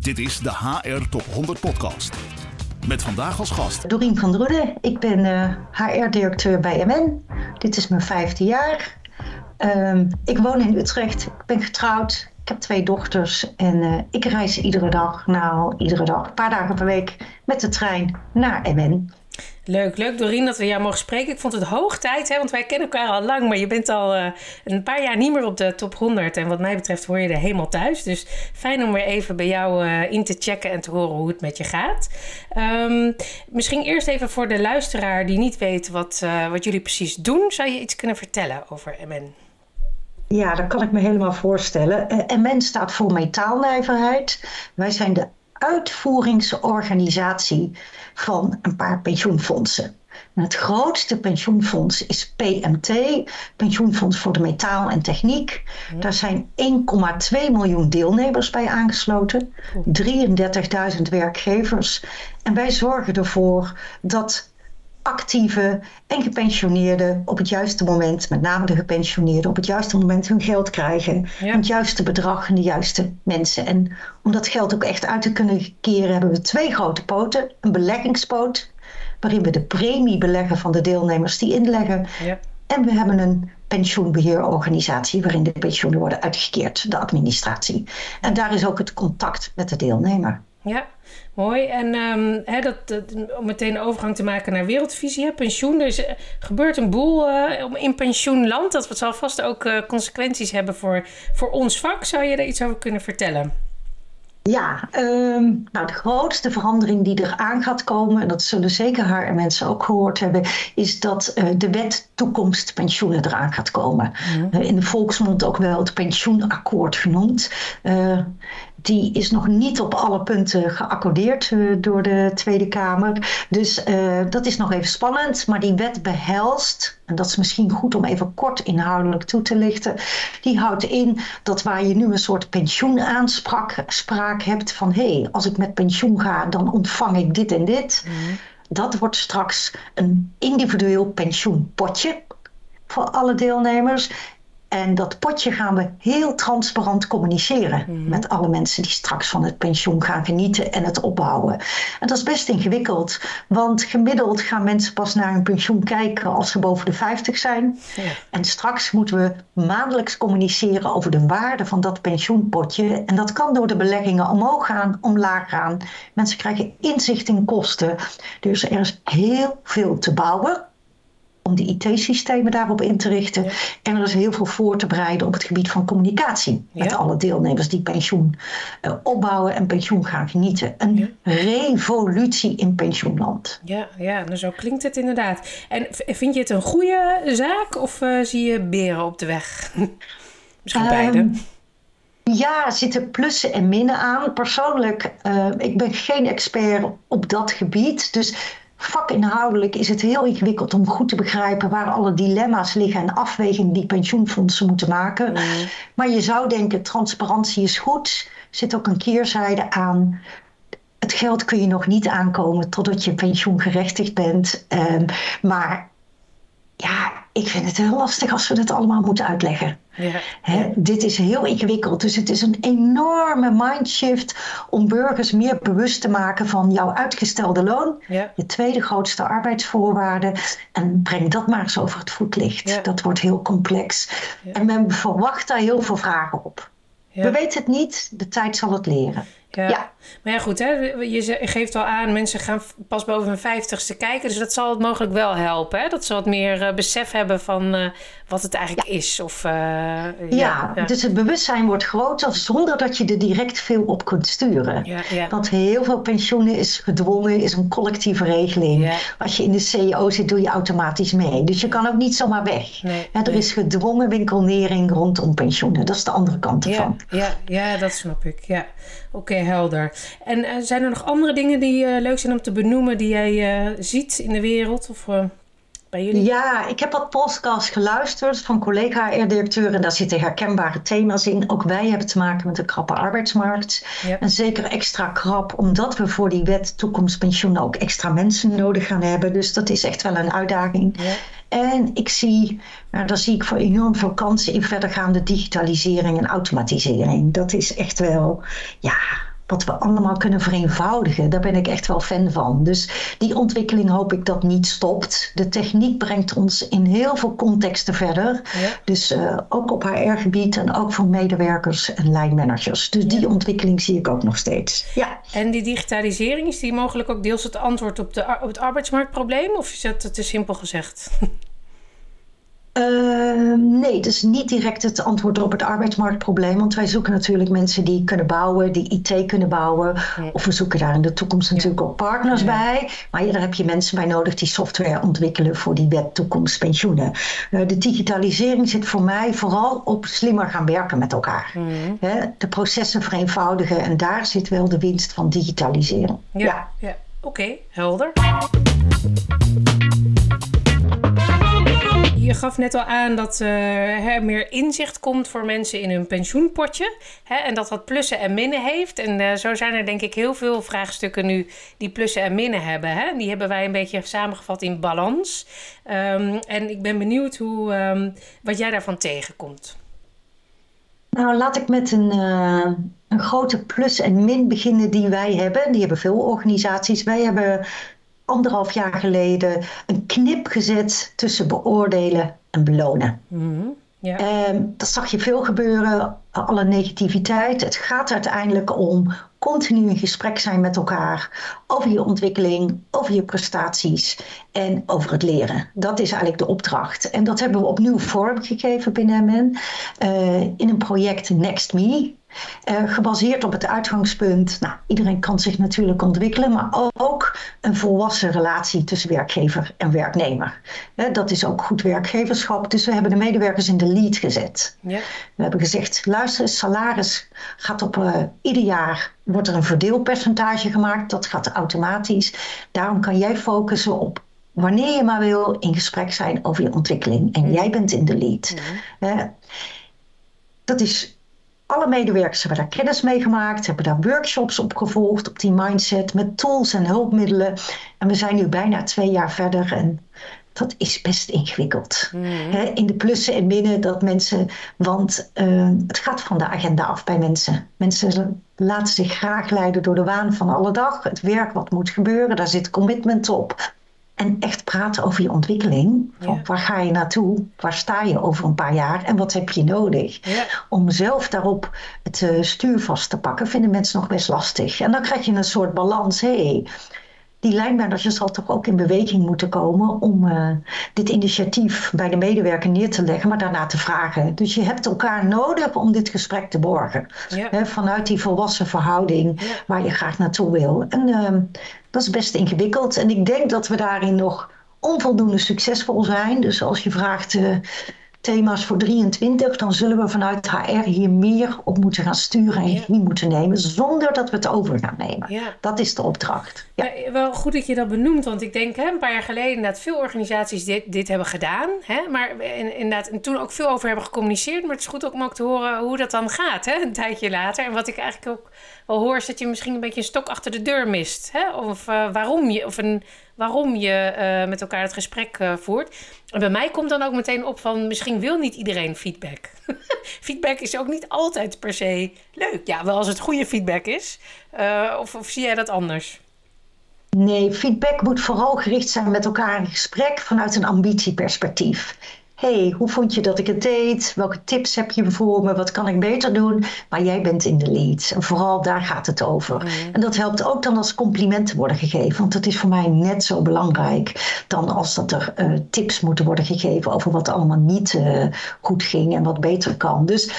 Dit is de HR Top 100 Podcast. Met vandaag als gast. Dorien van Droede. Ik ben HR-directeur bij MN. Dit is mijn vijfde jaar. Ehm, ik woon in Utrecht. Ik ben getrouwd. Ik heb twee dochters. En uh, ik reis iedere dag, nou iedere dag, een paar dagen per week met de trein naar MN. Leuk, leuk Dorien dat we jou mogen spreken. Ik vond het hoog tijd, hè, want wij kennen elkaar al lang, maar je bent al uh, een paar jaar niet meer op de top 100. En wat mij betreft hoor je er helemaal thuis. Dus fijn om weer even bij jou uh, in te checken en te horen hoe het met je gaat. Um, misschien eerst even voor de luisteraar die niet weet wat, uh, wat jullie precies doen. Zou je iets kunnen vertellen over MN? Ja, dat kan ik me helemaal voorstellen. MN staat voor metaalnijverheid. Wij zijn de uitvoeringsorganisatie van een paar pensioenfondsen. En het grootste pensioenfonds is PMT, Pensioenfonds voor de Metaal en Techniek. Daar zijn 1,2 miljoen deelnemers bij aangesloten, 33.000 werkgevers. En wij zorgen ervoor dat actieve en gepensioneerden op het juiste moment, met name de gepensioneerden, op het juiste moment hun geld krijgen. Ja. Het juiste bedrag en de juiste mensen. En om dat geld ook echt uit te kunnen keren, hebben we twee grote poten. Een beleggingspoot, waarin we de premie beleggen van de deelnemers die inleggen. Ja. En we hebben een pensioenbeheerorganisatie waarin de pensioenen worden uitgekeerd, de administratie. En daar is ook het contact met de deelnemer. Ja, mooi. En um, hè, dat, dat, om meteen overgang te maken naar wereldvisie, hè, pensioen. Er is, gebeurt een boel uh, in pensioenland. Dat zal vast ook uh, consequenties hebben voor, voor ons vak. Zou je daar iets over kunnen vertellen? Ja, um, nou de grootste verandering die er aan gaat komen, en dat zullen zeker haar mensen ook gehoord hebben, is dat uh, de wet toekomstpensioenen eraan gaat komen. Mm. Uh, in de volksmond ook wel het pensioenakkoord genoemd. Uh, die is nog niet op alle punten geaccordeerd uh, door de Tweede Kamer. Dus uh, dat is nog even spannend. Maar die wet behelst, en dat is misschien goed om even kort inhoudelijk toe te lichten. Die houdt in dat waar je nu een soort pensioenaanspraak hebt van hé, hey, als ik met pensioen ga, dan ontvang ik dit en dit. Mm. Dat wordt straks een individueel pensioenpotje voor alle deelnemers. En dat potje gaan we heel transparant communiceren mm. met alle mensen die straks van het pensioen gaan genieten en het opbouwen. En dat is best ingewikkeld, want gemiddeld gaan mensen pas naar hun pensioen kijken als ze boven de 50 zijn. Ja. En straks moeten we maandelijks communiceren over de waarde van dat pensioenpotje. En dat kan door de beleggingen omhoog gaan, omlaag gaan. Mensen krijgen inzicht in kosten. Dus er is heel veel te bouwen om de IT-systemen daarop in te richten. Ja. En er is heel veel voor te bereiden op het gebied van communicatie. Ja. Met alle deelnemers die pensioen uh, opbouwen en pensioen gaan genieten. Een ja. revolutie in pensioenland. Ja, ja, nou zo klinkt het inderdaad. En vind je het een goede zaak of uh, zie je beren op de weg? Misschien um, beide. Ja, er zitten plussen en minnen aan. Persoonlijk, uh, ik ben geen expert op dat gebied. Dus vakinhoudelijk is het heel ingewikkeld om goed te begrijpen waar alle dilemma's liggen en afwegingen die pensioenfondsen moeten maken. Mm. Maar je zou denken, transparantie is goed. Er zit ook een keerzijde aan. Het geld kun je nog niet aankomen totdat je pensioengerechtigd bent. Um, maar ja, ik vind het heel lastig als we het allemaal moeten uitleggen. Ja. He, dit is heel ingewikkeld. Dus het is een enorme mindshift om burgers meer bewust te maken van jouw uitgestelde loon. Ja. Je tweede grootste arbeidsvoorwaarde. En breng dat maar eens over het voetlicht. Ja. Dat wordt heel complex. En men verwacht daar heel veel vragen op. We weten het niet, de tijd zal het leren. Ja. ja. Maar ja, goed, hè? je geeft al aan, mensen gaan pas boven hun vijftigste kijken. Dus dat zal het mogelijk wel helpen. Hè? Dat ze wat meer uh, besef hebben van uh, wat het eigenlijk ja. is. Of, uh, ja, ja, dus het bewustzijn wordt groter zonder dat je er direct veel op kunt sturen. Want heel veel pensioenen is gedwongen, is een collectieve regeling. Als je in de CEO zit, doe je automatisch mee. Dus je kan ook niet zomaar weg. Nee, er nee. is gedwongen winkelnering rondom pensioenen. Dat is de andere kant ervan. Ja, ja, dat snap ik. Ja. Oké, okay, helder. En uh, zijn er nog andere dingen die uh, leuk zijn om te benoemen die jij uh, ziet in de wereld of bij jullie? Ja, ik heb wat podcasts geluisterd van collega-directeuren en daar zitten herkenbare thema's in. Ook wij hebben te maken met een krappe arbeidsmarkt. En zeker extra krap, omdat we voor die wet toekomstpensioen ook extra mensen nodig gaan hebben. Dus dat is echt wel een uitdaging. Yep. En ik zie, nou, daar zie ik voor enorm veel kansen in verdergaande digitalisering en automatisering. Dat is echt wel, ja, wat we allemaal kunnen vereenvoudigen. Daar ben ik echt wel fan van. Dus die ontwikkeling hoop ik dat niet stopt. De techniek brengt ons in heel veel contexten verder. Ja. Dus uh, ook op HR-gebied en ook voor medewerkers en lijnmanagers. Dus die ontwikkeling zie ik ook nog steeds. Ja. En die digitalisering, is die mogelijk ook deels het antwoord op, de, op het arbeidsmarktprobleem? Of is dat te simpel gezegd? Uh, nee, het is niet direct het antwoord op het arbeidsmarktprobleem. Want wij zoeken natuurlijk mensen die kunnen bouwen, die IT kunnen bouwen. Of we zoeken daar in de toekomst natuurlijk ook partners bij. Maar ja, daar heb je mensen bij nodig die software ontwikkelen voor die wet toekomst pensioenen. Uh, de digitalisering zit voor mij vooral op slimmer gaan werken met elkaar. de processen vereenvoudigen en daar zit wel de winst van digitalisering. Ja, ja. oké, helder. Je gaf net al aan dat er meer inzicht komt voor mensen in hun pensioenpotje. Hè, en dat dat plussen en minnen heeft. En uh, zo zijn er denk ik heel veel vraagstukken nu die plussen en minnen hebben. Hè? Die hebben wij een beetje samengevat in balans. Um, en ik ben benieuwd hoe, um, wat jij daarvan tegenkomt. Nou, laat ik met een, uh, een grote plus en min beginnen die wij hebben. Die hebben veel organisaties. Wij hebben anderhalf jaar geleden een knip gezet tussen beoordelen en belonen. Mm ja. Um, dat zag je veel gebeuren, alle negativiteit. Het gaat uiteindelijk om continu in gesprek zijn met elkaar over je ontwikkeling, over je prestaties en over het leren. Dat is eigenlijk de opdracht. En dat hebben we opnieuw vormgegeven binnen MN uh, in een project Next Me. Uh, gebaseerd op het uitgangspunt, nou, iedereen kan zich natuurlijk ontwikkelen, maar ook een volwassen relatie tussen werkgever en werknemer. Uh, dat is ook goed werkgeverschap, dus we hebben de medewerkers in de lead gezet. Ja. We hebben gezegd, luister, salaris gaat op uh, ieder jaar, wordt er een verdeelpercentage gemaakt, dat gaat automatisch. Daarom kan jij focussen op wanneer je maar wil in gesprek zijn over je ontwikkeling. En mm. jij bent in de lead. Mm. dat is alle medewerkers hebben daar kennis mee gemaakt, hebben daar workshops op gevolgd op die mindset met tools en hulpmiddelen. En we zijn nu bijna twee jaar verder en dat is best ingewikkeld. Mm. in de plussen en minnen dat mensen, want uh, het gaat van de agenda af bij mensen. Mensen laten zich graag leiden door de waan van alle dag, het werk wat moet gebeuren, daar zit commitment op. En echt praten over je ontwikkeling. Van Waar ga je naartoe? Waar sta je over een paar jaar? En wat heb je nodig? Ja. Om zelf daarop het uh, stuur vast te pakken, vinden mensen nog best lastig. En dan krijg je een soort balans. Hey, die lijnmanager zal toch ook in beweging moeten komen om uh, dit initiatief bij de medewerker neer te leggen, maar daarna te vragen. Dus je hebt elkaar nodig om dit gesprek te borgen. Ja. vanuit die volwassen verhouding waar je graag naartoe wil. En uh, dat is best ingewikkeld. En ik denk dat we daarin nog onvoldoende succesvol zijn. Dus als je vraagt uh, thema's voor 23, dan zullen we vanuit HR hier meer op moeten gaan sturen en regie moeten nemen, zonder dat we het over gaan nemen. Ja. Dat is de opdracht. Ja. ja. wel goed dat je dat benoemt, want ik denk hè, een paar jaar geleden dat veel organisaties dit, dit hebben gedaan, hè, maar inderdaad en toen ook veel over hebben gecommuniceerd, maar het is goed ook om ook te horen hoe dat dan gaat, hè, een tijdje later. En wat ik eigenlijk ook wel hoor, is dat je misschien een beetje een stok achter de deur mist, hè, of uh, waarom je, of een waarom je uh, met elkaar het gesprek uh, voert. En bij mij komt dan ook meteen op van misschien wil niet iedereen feedback. feedback is ook niet altijd per se leuk. Ja, wel als het goede feedback is. Of, of zie jij dat anders? Nee, feedback moet vooral gericht zijn met elkaar in gesprek vanuit een ambitieperspectief hey, hoe vond je dat ik het deed? Welke tips heb je voor me? Wat kan ik beter doen? Maar jij bent in de lead. En vooral daar gaat het over. Mm. En dat helpt ook dan als complimenten worden gegeven. Want dat is voor mij net zo belangrijk dan als dat er uh, tips moeten worden gegeven over wat allemaal niet uh, goed ging en wat beter kan. Dus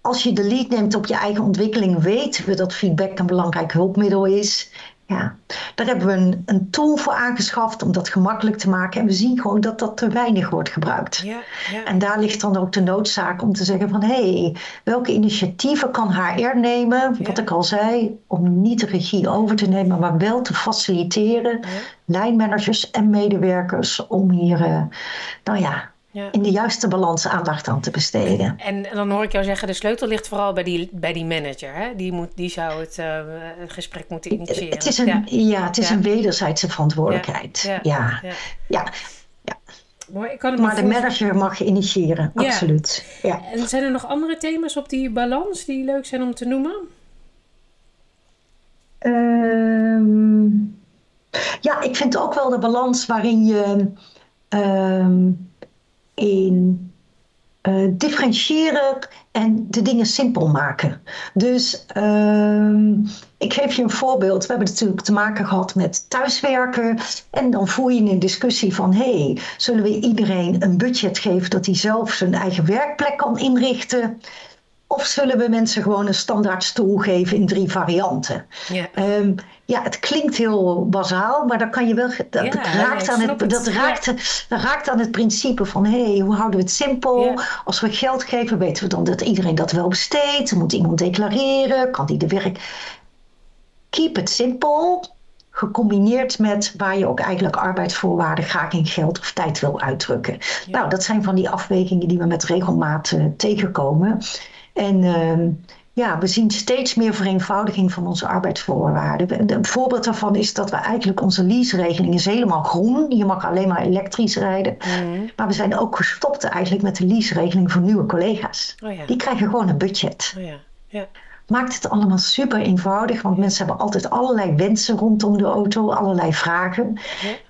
als je de lead neemt op je eigen ontwikkeling, weten we dat feedback een belangrijk hulpmiddel is. Ja, daar hebben we een, een, tool voor aangeschaft om dat gemakkelijk te maken. En we zien gewoon dat dat te weinig wordt gebruikt. Ja, ja. En daar ligt dan ook de noodzaak om te zeggen van... hé, hey, welke initiatieven kan HR nemen? Wat ik al zei, om niet de regie over te nemen... maar wel te faciliteren, lijnmanagers en medewerkers... om hier, uh, nou ja, ja. in de juiste balans aandacht aan te besteden. En, dan hoor ik jou zeggen, de sleutel ligt vooral bij die, bij die manager. Hè? Die, moet, die zou het uh, gesprek moeten initiëren. Het is een, ja. ja het is een wederzijdse verantwoordelijkheid. Ja. ja. ja. Maar, kan maar de manager mag initiëren, absoluut. Ja. En zijn er nog andere thema's op die balans die leuk zijn om te noemen? Ehm, ja, ik vind ook wel de balans waarin je ehm, in uh, differentiëren en de dingen simpel maken. Dus ehm, ik geef je een voorbeeld. We hebben natuurlijk te maken gehad met thuiswerken. En dan voer je een discussie van: hey, zullen we iedereen een budget geven dat hij zelf zijn eigen werkplek kan inrichten? Of zullen we mensen gewoon een standaard stoel geven in drie varianten? Ja, um, ja het klinkt heel bazaal, maar dan kan je wel. Dat, raakt, aan het, dat raakt, dat raakt aan het principe van: hé, hey, hoe houden we het simpel? Als we geld geven, weten we dan dat iedereen dat wel besteedt. Moet iemand declareren? Kan die de werk. Keep it simple gecombineerd met waar je ook eigenlijk arbeidsvoorwaarden graag in geld of tijd wil uitdrukken. Nou, dat zijn van die afwegingen die we met regelmaat uh, tegenkomen. En uh, ja, we zien steeds meer vereenvoudiging van onze arbeidsvoorwaarden. Een voorbeeld daarvan is dat we eigenlijk onze lease-regeling is helemaal groen. Je mag alleen maar elektrisch rijden. Mm. Maar we zijn ook gestopt eigenlijk met de lease-regeling voor nieuwe collega's. Oh ja. Die krijgen gewoon een budget. Oh ja. Ja maakt het allemaal super eenvoudig. Want mensen hebben altijd allerlei wensen rondom de auto, allerlei vragen.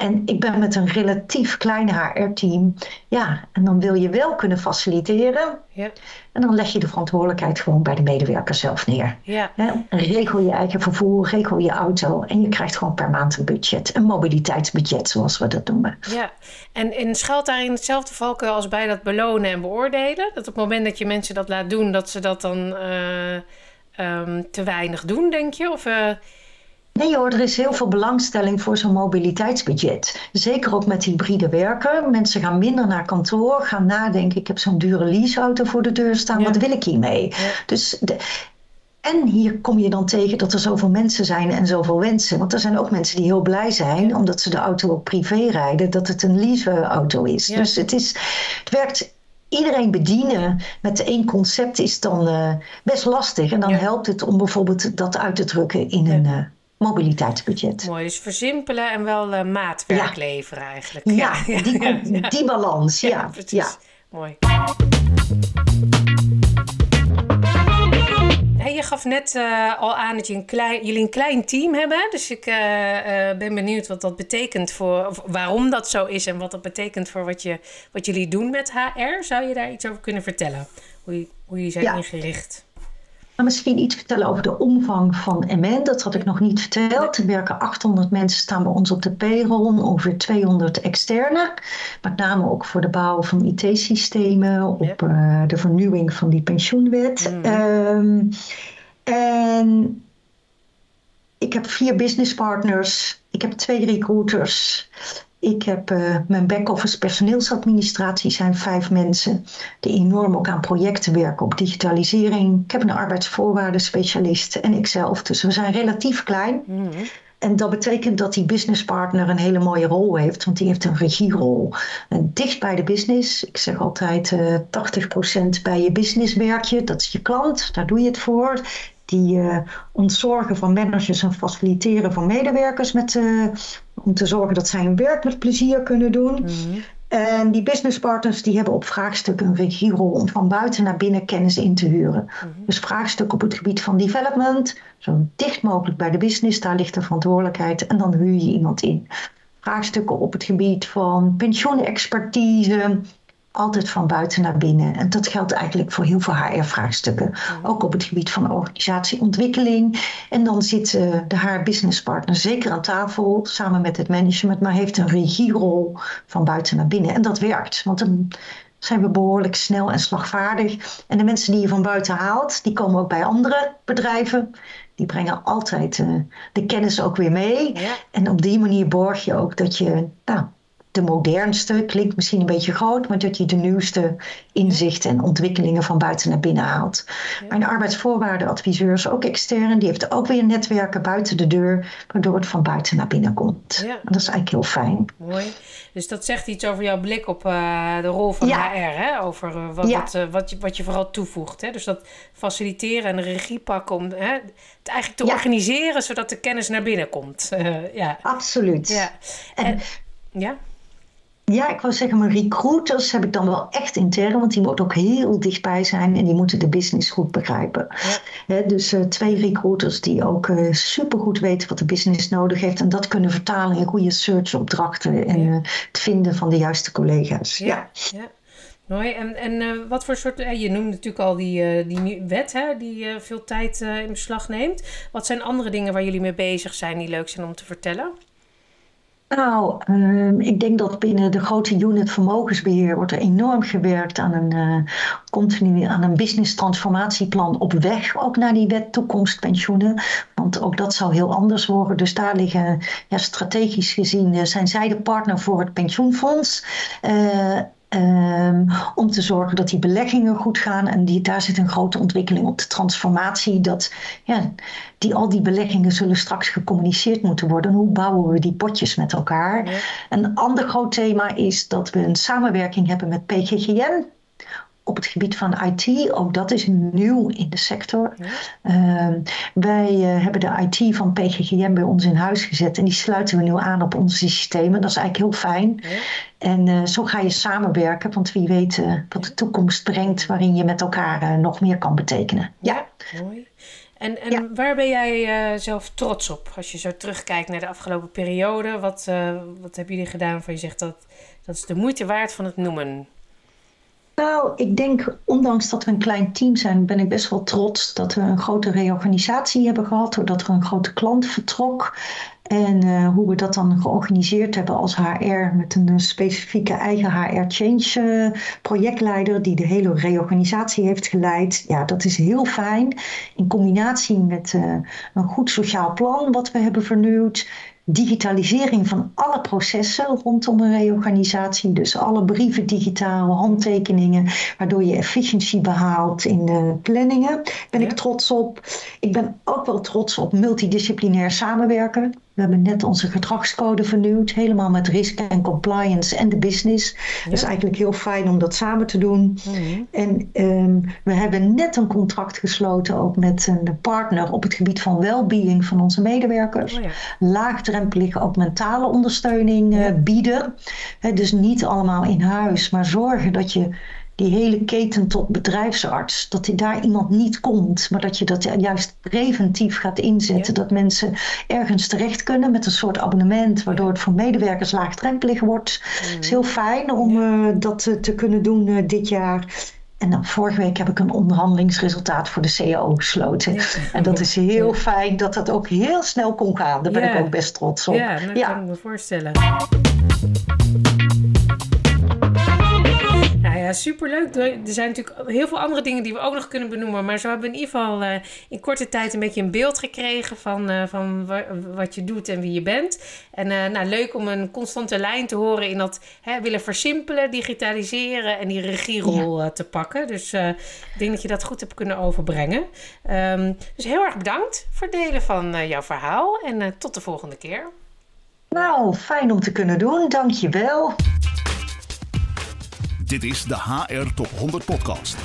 En ik ben met een relatief klein HR-team. Ja, en dan wil je wel kunnen faciliteren. Ja. En dan leg je de verantwoordelijkheid gewoon bij de medewerker zelf neer. Ja. regel je eigen vervoer, regel je auto. En je krijgt gewoon per maand een budget. Een mobiliteitsbudget, zoals we dat noemen. Ja, en, en schuilt daarin hetzelfde valken als bij dat belonen en beoordelen? Dat op het moment dat je mensen dat laat doen, dat ze dat dan... Uh Ehm, te weinig doen, denk je? Of, uh... Nee hoor, er is heel veel belangstelling voor zo'n mobiliteitsbudget. Zeker ook met hybride werken. Mensen gaan minder naar kantoor, gaan nadenken. Ik heb zo'n dure leaseauto voor de deur staan, wat wil ik hiermee? Ja. Dus de, en hier kom je dan tegen dat er zoveel mensen zijn en zoveel wensen. Want er zijn ook mensen die heel blij zijn, omdat ze de auto ook privé rijden, dat het een leaseauto is. Dus het, is, het werkt iedereen bedienen met één concept is dan uh, best lastig. En dan helpt het om bijvoorbeeld dat uit te drukken in een uh, mobiliteitsbudget. Mooi, dus versimpelen en wel uh, maatwerk leveren eigenlijk. Ja, die, die balans. Ja, ja, Mooi. je gaf net uh, al aan dat je een klein, jullie een klein team hebben. Dus ik uh, ben benieuwd wat dat betekent voor waarom dat zo is en wat dat betekent voor wat, je, wat jullie doen met HR. Zou je daar iets over kunnen vertellen? Hoe, hoe jullie zijn ingericht? Misschien iets vertellen over de omvang van MN. Dat had ik nog niet verteld. Er werken 800 mensen staan bij ons op de payroll, ongeveer 200 externe. Met name ook voor de bouw van IT-systemen, op uh, de vernieuwing van die pensioenwet. Mm. Um, en ik heb vier businesspartners. Ik heb twee recruiters. Ik heb uh, mijn back-office personeelsadministratie zijn vijf mensen die enorm ook aan projecten werken op digitalisering. Ik heb een arbeidsvoorwaarden specialist en ikzelf. Dus we zijn relatief klein. Mhm. En dat betekent dat die businesspartner een hele mooie rol heeft, want die heeft een regierol. En dicht bij de business, ik zeg altijd uh, eh, 80% bij je business werk je, dat is je klant, daar doe je het voor die uh, ontzorgen van managers en faciliteren van medewerkers met, uh, om te zorgen dat zij hun werk met plezier kunnen doen. Mhm. En die businesspartners die hebben op vraagstukken een regierol om van buiten naar binnen kennis in te huren. Mhm. Dus vraagstukken op het gebied van development, zo dicht mogelijk bij de business, daar ligt de verantwoordelijkheid en dan huur je iemand in. Vraagstukken op het gebied van pensioenexpertise, altijd van buiten naar binnen. En dat geldt eigenlijk voor heel veel HR-vraagstukken. Ook op het gebied van organisatieontwikkeling. En dan zit uh, de HR-businesspartner zeker aan tafel samen met het management, maar heeft een regierol van buiten naar binnen. En dat werkt, want dan zijn we behoorlijk snel en slagvaardig. En de mensen die je van buiten haalt, die komen ook bij andere bedrijven. Die brengen altijd uh, de kennis ook weer mee. En op die manier borg je ook dat je nou, de modernste, klinkt misschien een beetje groot, maar dat je de nieuwste inzichten en ontwikkelingen van buiten naar binnen haalt. Mijn arbeidsvoorwaardenadviseur is ook extern, die heeft ook weer netwerken buiten de deur, waardoor het van buiten naar binnen komt. Ja. dat is eigenlijk heel fijn. Mooi. Dus dat zegt iets over jouw blik op uh, de rol van HR, hè? over uh, wat, wat, uh, wat, je, wat je vooral toevoegt. Hè? Dus dat faciliteren en de regie pakken om hè, het eigenlijk te organiseren, zodat de kennis naar binnen komt. ja. Absoluut. Ja. En, en ja? Ja, ik wou zeggen, mijn recruiters heb ik dan wel echt intern, want die moeten ook heel dichtbij zijn en die moeten de business goed begrijpen. Ja. dus uh, twee recruiters die ook uh, supergoed weten wat de business nodig heeft en dat kunnen vertalen in goede searchopdrachten en uh, het vinden van de juiste collega's. Ja, ja. Mooi. En, en wat voor soort. je noemt natuurlijk al die, die wet hè, die veel tijd in beslag neemt. Wat zijn andere dingen waar jullie mee bezig zijn die leuk zijn om te vertellen? Nou, uh, ik denk dat binnen de grote unit vermogensbeheer wordt er enorm gewerkt aan een uh, continu aan een business transformatieplan op weg ook naar die wet toekomstpensioenen. Want ook dat zou heel anders worden. Dus daar liggen ja, strategisch gezien uh, zijn zij de partner voor het pensioenfonds. Uh, Um, om te zorgen dat die beleggingen goed gaan. En die, daar zit een grote ontwikkeling op de transformatie. Dat ja, die, al die beleggingen zullen straks gecommuniceerd moeten worden. Hoe bouwen we die potjes met elkaar? Ja. Een ander groot thema is dat we een samenwerking hebben met PGGM op het gebied van IT. Ook dat is nieuw in de sector. Ja. Uh, wij uh, hebben de IT van PGGM bij ons in huis gezet en die sluiten we nu aan op onze systemen. Dat is eigenlijk heel fijn. Ja. En uh, zo ga je samenwerken, want wie weet uh, wat de toekomst brengt waarin je met elkaar nog meer kan betekenen. Ja, mooi. En, en waar ben jij zelf trots op als je zo terugkijkt naar de afgelopen periode? Wat, wat hebben jullie gedaan waarvan je zegt dat dat is de moeite waard van het noemen? Nou, ik denk, ondanks dat we een klein team zijn, ben ik best wel trots dat we een grote reorganisatie hebben gehad, doordat er een grote klant vertrok. En uh, hoe we dat dan georganiseerd hebben als HR met een specifieke eigen HR Change uh, projectleider die de hele reorganisatie heeft geleid. Ja, dat is heel fijn. In combinatie met uh, een goed sociaal plan wat we hebben vernieuwd digitalisering van alle processen rondom een reorganisatie. Dus alle brieven digitaal, handtekeningen, waardoor je efficiëntie behaalt in de planningen. Ben ik trots op. Ik ben ook wel trots op multidisciplinair samenwerken. We hebben net onze gedragscode vernieuwd, helemaal met risk en compliance en de business. Ja. Dus eigenlijk heel fijn om dat samen te doen. Mm-hmm. En um, we hebben net een contract gesloten ook met een partner op het gebied van well-being van onze medewerkers. Oh ja. Laagdrempelig ook mentale ondersteuning uh, bieden. He, dus niet allemaal in huis, maar zorgen dat je die hele keten tot bedrijfsarts, dat die daar iemand niet komt, maar dat je dat juist preventief gaat inzetten. Dat mensen ergens terecht kunnen met een soort abonnement, waardoor het voor medewerkers laagdrempelig wordt. Het is heel fijn om uh, dat uh, te kunnen doen uh, dit jaar. En dan vorige week heb ik een onderhandelingsresultaat voor de CAO gesloten. Ja. En dat is heel fijn dat dat ook heel snel kon gaan. Daar ben ja. ik ook best trots op. Ja, dat kan ik me voorstellen. Ja, superleuk. Er zijn natuurlijk heel veel andere dingen die we ook nog kunnen benoemen. Maar zo hebben we in ieder geval uh, in korte tijd een beetje een beeld gekregen van, uh, van wat je doet en wie je bent. En uh, nou, leuk om een constante lijn te horen in dat hè, willen versimpelen, digitaliseren en die regierol ja. te pakken. Dus ik denk dat je dat goed hebt kunnen overbrengen. Um, dus heel erg bedankt voor het delen van jouw verhaal. En tot de volgende keer. Nou, fijn om te kunnen doen. Dank je wel. Dit is de HR Top 100 Podcast.